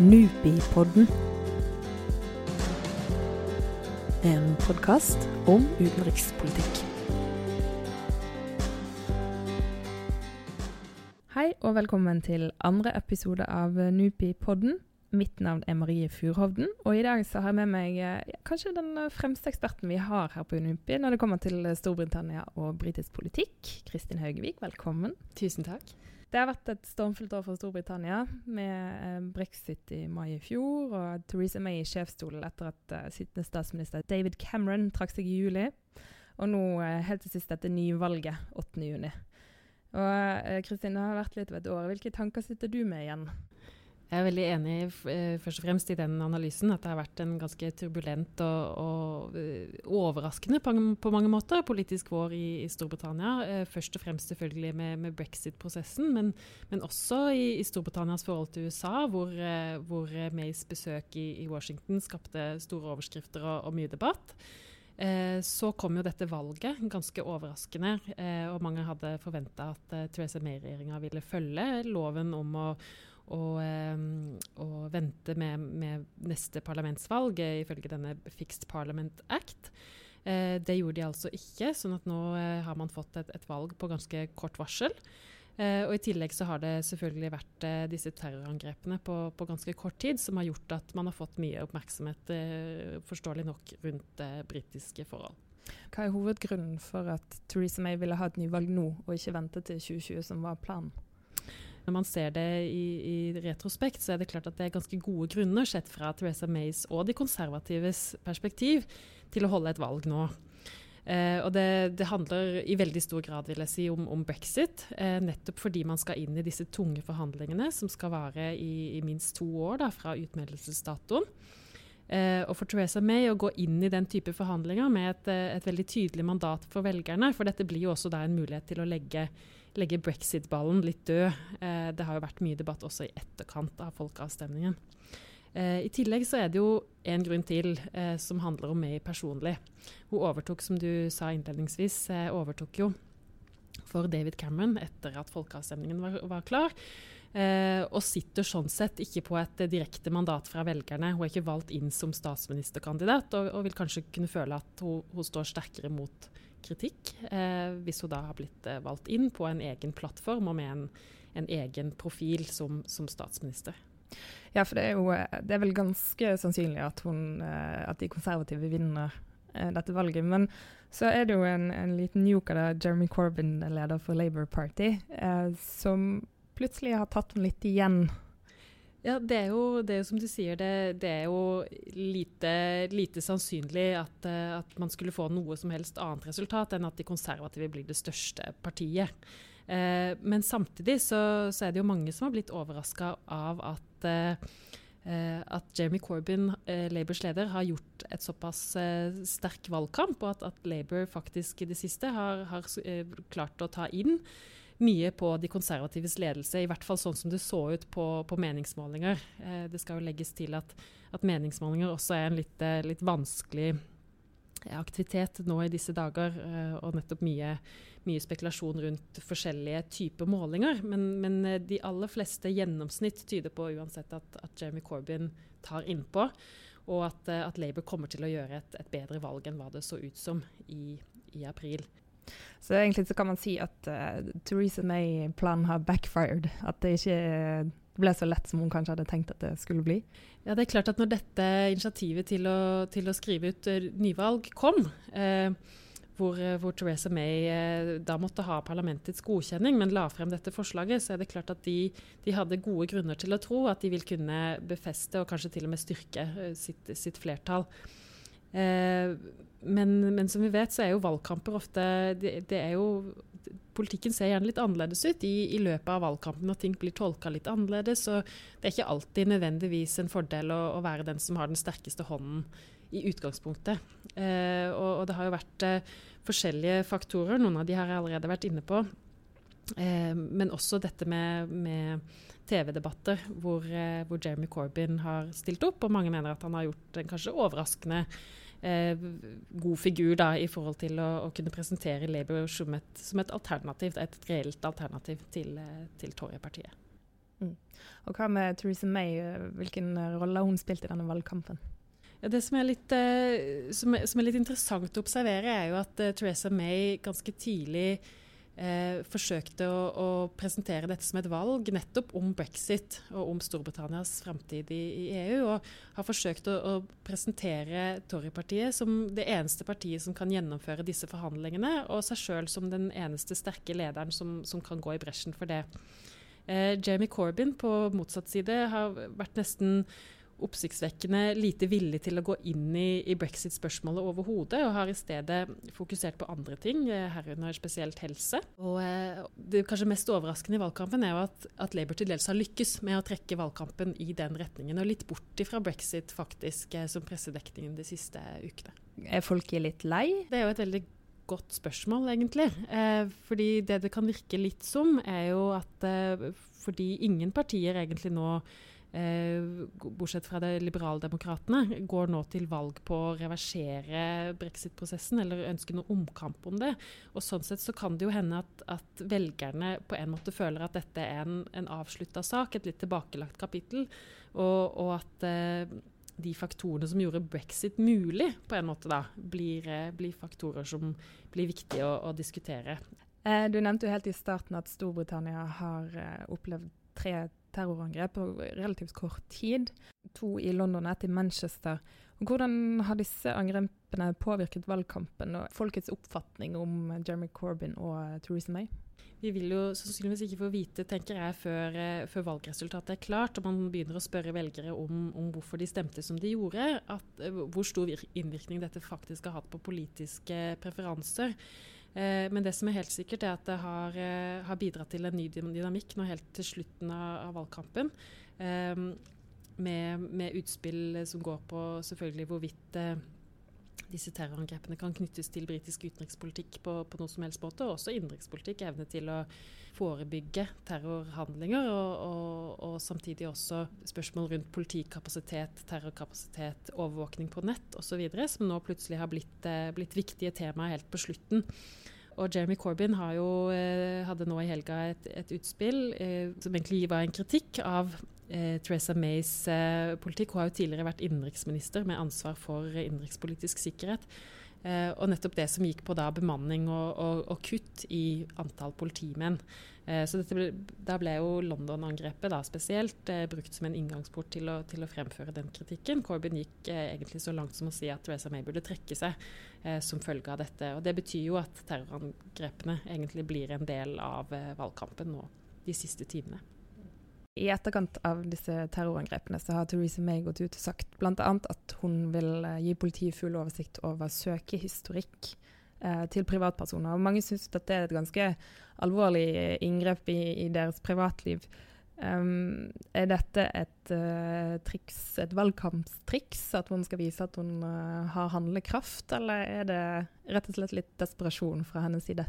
Nupipodden. En podkast om utenrikspolitikk. Hei og velkommen til andre episode av Nupipodden. Mitt navn er Marie Furhovden, og i dag så har jeg med meg ja, kanskje den fremste eksperten vi har her på Unimpi når det kommer til Storbritannia og britisk politikk. Kristin Haugevik, velkommen. Tusen takk. Det har vært et stormfullt år for Storbritannia, med eh, brexit i mai i fjor og Theresa May i sjefsstolen etter at uh, sittende statsminister David Cameron trakk seg i juli. Og nå uh, helt til sist dette nyvalget 8.6. Og Kristin, det har vært litt over et år. Hvilke tanker sitter du med igjen? Jeg er veldig enig eh, først og fremst i den analysen. At det har vært en ganske turbulent og, og uh, overraskende på, mange måter politisk vår i, i Storbritannia. Uh, først og fremst selvfølgelig med, med brexit-prosessen, men, men, også i, i, Storbritannias forhold til USA, hvor, hvor Mays besøk i, i, Washington skapte store overskrifter og, og mye debatt. Så kom jo dette valget, ganske overraskende. og mange hadde forventa at Theresa May-regjeringa ville følge loven om å og, og vente med, med, neste parlamentsvalg, eh, ifølge denne Fixed Parliament Act. Eh, det gjorde de altså ikke, sånn at nå eh, har man fått et, et valg på ganske kort varsel. Eh, og I tillegg så har det selvfølgelig vært eh, disse terrorangrepene på, på, ganske kort tid som har gjort at man har fått mye oppmerksomhet, eh, forståelig nok, rundt britiske forhold. Hva er hovedgrunnen for at Theresa May ville ha et nyvalg nå, og ikke vente til 2020, som var planen? Når man ser det i, i, retrospekt, så er det klart at det er ganske gode grunner sett fra Theresa Mays og de konservatives perspektiv til å holde et valg nå. Eh, og det, det, handler i veldig stor grad vil jeg si, om, om brexit. Eh, nettopp fordi man skal inn i disse tunge forhandlingene som skal vare i, i minst to år da, fra utmeldelsesdatoen. Eh, og for Theresa May å gå inn i den type forhandlinger med et, eh, et veldig tydelig mandat for velgerne, for dette blir jo også da en mulighet til å legge legge brexit-ballen litt død. Eh, det har jo vært mye debatt også i etterkant av folkeavstemningen. Eh, I tillegg så er det jo en grunn til eh, som handler om May personlig. Hun overtok, som du sa innledningsvis, eh, overtok jo for David Cameron etter at folkeavstemningen var, var klar. Eh, og sitter sånn sett ikke på et direkte mandat fra velgerne. Hun er ikke valgt inn som statsministerkandidat, og, og vil kanskje kunne føle at hun, hun står sterkere mot kritikk, eh, hvis hun da har blitt eh, valgt inn på en egen plattform og med en, en egen profil som, som, statsminister. Ja, for det er jo eh, det er vel ganske sannsynlig at, hun, at de konservative vinner dette valget. Men så er det jo en, en liten joker der, Jeremy Corbyn, leder for Labour Party, eh, som plutselig har tatt den litt igjen ja, det er jo, det er som du sier, det, det er jo lite, lite sannsynlig at, uh, at, man skulle få noe som helst annet resultat enn at de konservative blir det største partiet. Eh, men samtidig så, så, er det jo mange som har blitt overraska av at, eh, at Jeremy Corbyn, Labours leder, har gjort et såpass sterk valgkamp, og at, at, Labour faktisk i det siste har, har klart å ta inn mye på de konservatives ledelse, i hvert fall sånn som det så ut på, på meningsmålinger. Eh, det skal jo legges til at, at meningsmålinger også er en litt, eh, litt vanskelig eh, aktivitet nå i disse dager, eh, og nettopp mye, mye, spekulasjon rundt forskjellige typer målinger. Men, men, eh, de aller fleste gjennomsnitt tyder på uansett at, at Jeremy Corbyn tar innpå, og at, at, Labour kommer til å gjøre et, et bedre valg enn hva det så ut som i, i april. Så egentlig så kan man si at uh, Theresa May-planen har backfired. At det ikke ble så lett som hun kanskje hadde tenkt at det skulle bli. Ja, det er klart at når dette initiativet til å, til å skrive ut uh, nyvalg kom, uh, hvor, hvor, Theresa May eh, da måtte ha parlamentets godkjenning, men la frem dette forslaget, så er det klart at de, de, hadde gode grunner til å tro at de vil kunne befeste og kanskje til og med styrke sitt, sitt flertall. Eh, men, men, som vi vet, så er jo valgkamper ofte det, det, jo Politikken ser gjerne litt annerledes ut i, i løpet av valgkampen når ting blir tolka litt annerledes. og Det er ikke alltid nødvendigvis en fordel å, å være den som har den sterkeste hånden i utgangspunktet. Eh, og, og, det har jo vært eh, forskjellige faktorer. Noen av de har jeg allerede vært inne på. Eh, men også dette med, med TV-debatter hvor, eh, hvor, Jeremy Corbyn har stilt opp. Og mange mener at han har gjort en kanskje overraskende eh, god figur da, i forhold til å, å kunne presentere Labour som et, som et, alternativ, et reelt alternativ til, eh, til Tory-partiet. Mm. Og hva med Theresa May, hvilken rolle har hun spilt i denne valgkampen? Ja, det som er, litt, eh, som, som er, litt, interessant å observere, er jo at eh, Theresa May ganske tidlig eh, forsøkte å, å, presentere dette som et valg nettopp om brexit og om Storbritannias framtid i, i, EU. Og har forsøkt å, å presentere Torypartiet som det eneste partiet som kan gjennomføre disse forhandlingene, og seg sjøl som den eneste sterke lederen som, som kan gå i bresjen for det. Eh, Jamie Corbyn på motsatt side har vært nesten oppsiktsvekkende lite villig til å gå inn i, i brexit-spørsmålet overhodet, og har i stedet fokusert på andre ting, eh, herunder spesielt helse. Og eh, Det kanskje mest overraskende i valgkampen er jo at, at Labour til dels har lykkes med å trekke valgkampen i den retningen, og litt bort ifra brexit faktisk eh, som pressedekningen de siste ukene. Er folk litt lei? Det er jo et veldig godt spørsmål, egentlig. Eh, fordi det det kan virke litt som, er jo at eh, fordi ingen partier egentlig nå bortsett fra det liberaldemokratene, går nå til valg på å reversere brexit-prosessen eller ønsker noe omkamp om det. Og Sånn sett så kan det jo hende at, at velgerne på en måte føler at dette er en, en avslutta sak, et litt tilbakelagt kapittel, og, og at eh, de faktorene som gjorde brexit mulig, på en måte da, blir, eh, blir faktorer som blir viktige å, å diskutere. Eh, du nevnte jo helt i starten at Storbritannia har eh, opplevd tre terrorangrep på relativt kort tid. To i London og ett i Manchester. Og hvordan har disse angrepene påvirket valgkampen og folkets oppfatning om Jeremy Corbyn og Theresa May? Vi vil jo sannsynligvis ikke få vite, tenker jeg, før, eh, før, valgresultatet er klart, og man begynner å spørre velgere om, om hvorfor de stemte som de gjorde, at, eh, hvor stor innvirkning dette faktisk har hatt på politiske preferanser. Eh, men det som er helt sikkert, er at det har, eh, har bidratt til en ny dynamikk nå helt til slutten av, av valgkampen. Eh, med, med, utspill som går på selvfølgelig hvorvidt disse terrorangrepene kan knyttes til britisk utenrikspolitikk på, på noe som helst måte, og også innenrikspolitikk. Evne til å forebygge terrorhandlinger, og, og, og, samtidig også spørsmål rundt politikapasitet, terrorkapasitet, overvåkning på nett osv., som nå plutselig har blitt, eh, blitt viktige temaer helt på slutten. Og Jeremy Corbyn jo, eh, hadde nå i helga et, et utspill eh, som egentlig var en kritikk av eh, Theresa Mays eh, politikk. Hun har jo tidligere vært innenriksminister med ansvar for innenrikspolitisk sikkerhet. Eh, og nettopp det som gikk på da bemanning og, og, og kutt i antall politimenn. Eh, så ble, da ble jo London-angrepet da spesielt eh, brukt som en inngangsport til å, til å, fremføre den kritikken. Corbyn gikk eh, egentlig så langt som å si at Theresa May burde trekke seg eh, som følge av dette. Og det betyr jo at terrorangrepene egentlig blir en del av eh, valgkampen nå de siste timene. I etterkant av disse terrorangrepene så har Theresa May gått ut og sagt bl.a. at hun vil eh, gi politiet full oversikt over søkehistorikk eh, til privatpersoner. Og mange syns dette er et ganske alvorlig inngrep i, i deres privatliv. Um, er dette et uh, triks, et valgkampstriks, at hun skal vise at hun uh, har handlekraft, eller er det rett og slett litt desperasjon fra hennes side?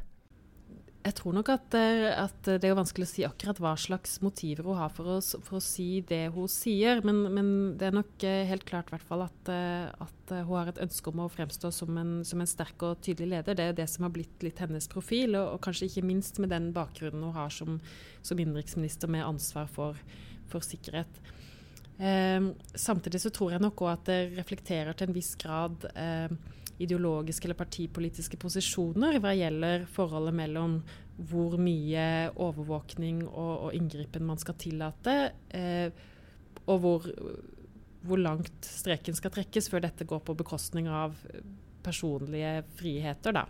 Jeg tror nok at, eh, at, det er vanskelig å si akkurat hva slags motiver hun har for å, for å si det hun sier, men, men, det er nok eh, helt klart hvert at, eh, at, hun har et ønske om å fremstå som en, som en, sterk og tydelig leder. Det er det som har blitt litt hennes profil, og, og kanskje ikke minst med den bakgrunnen hun har som, som innenriksminister med ansvar for, for sikkerhet. Eh, samtidig så tror jeg nok òg at det reflekterer til en viss grad eh, ideologiske eller partipolitiske posisjoner hva gjelder forholdet mellom hvor mye overvåkning og, og inngripen man skal tillate, eh, og hvor, hvor, langt streken skal trekkes før dette går på bekostning av personlige friheter. da.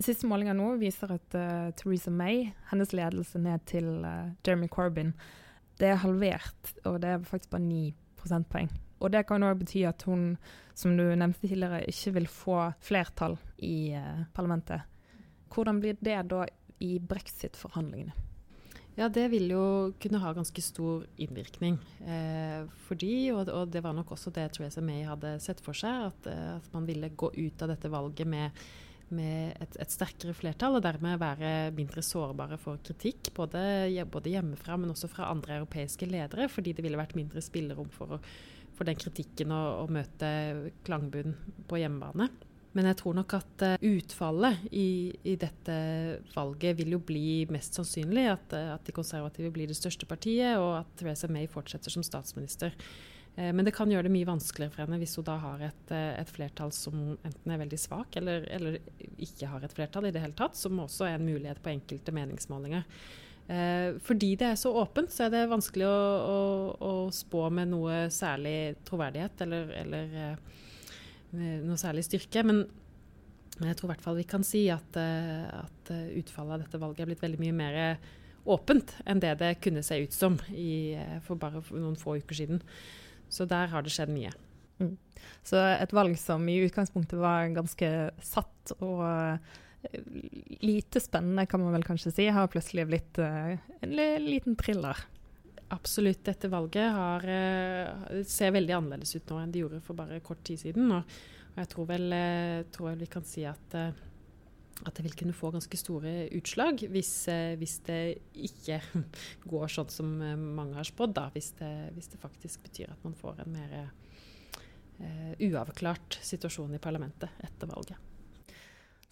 Siste målinger nå viser at uh, Theresa May, hennes ledelse ned til uh, Jeremy Corbyn, det er halvert, og det er faktisk bare 9 prosentpoeng. Og det kan òg bety at hun, som du nevnte tidligere, ikke vil få flertall i uh, parlamentet. Hvordan blir det da i brexit-forhandlingene? Ja, det vil jo kunne ha ganske stor innvirkning. Eh, fordi, og, og, det var nok også det Theresa May hadde sett for seg, at, eh, at man ville gå ut av dette valget med, med et, et, sterkere flertall, og dermed være mindre sårbare for kritikk, både, både hjemmefra, men også fra andre europeiske ledere, fordi det ville vært mindre spillerom for å for den kritikken å, og møte klangbunn på hjemmebane. Men jeg tror nok at uh, utfallet i, i, dette valget vil jo bli mest sannsynlig at, uh, at, de konservative blir det største partiet, og at Theresa May fortsetter som statsminister. Uh, men det kan gjøre det mye vanskeligere for henne hvis hun da har et, et flertall som enten er veldig svak, eller, eller, ikke har et flertall i det hele tatt, som også er en mulighet på enkelte meningsmålinger. Fordi det er så åpent, så er det vanskelig å, å, å spå med noe særlig troverdighet eller, eller noe særlig styrke. Men, jeg tror i hvert fall vi kan si at, eh, at, eh, utfallet av dette valget er blitt veldig mye mer åpent enn det det kunne se ut som i, eh, for bare noen få uker siden. Så der har det skjedd mye. Mm. Så et valg som i utgangspunktet var ganske satt og lite spennende, kan man vel kanskje si, har plutselig blitt en liten thriller. Absolutt. Dette valget har, uh, ser veldig annerledes ut nå enn det gjorde for bare kort tid siden. Og, jeg tror vel, uh, tror vel, vi kan si at, uh, at det vil kunne få ganske store utslag hvis, hvis det ikke går sånn som mange har spådd. Hvis, hvis, det faktisk betyr at man får en mer uavklart situasjon i parlamentet etter valget.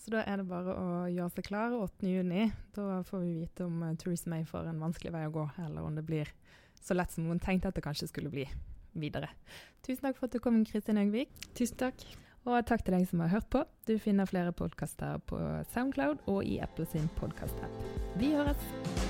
Så da er det bare å gjøre seg klar 8.6. Da får vi vite om Theresa May får en vanskelig vei å gå, eller om det blir så lett som hun tenkte at det kanskje skulle bli videre. Tusen takk for at du kom, Kristin Høgvik. Tusen takk. Og takk til deg som har hørt på. Du finner flere podkaster på Soundcloud og i Apple sin podkast-app. Vi høres!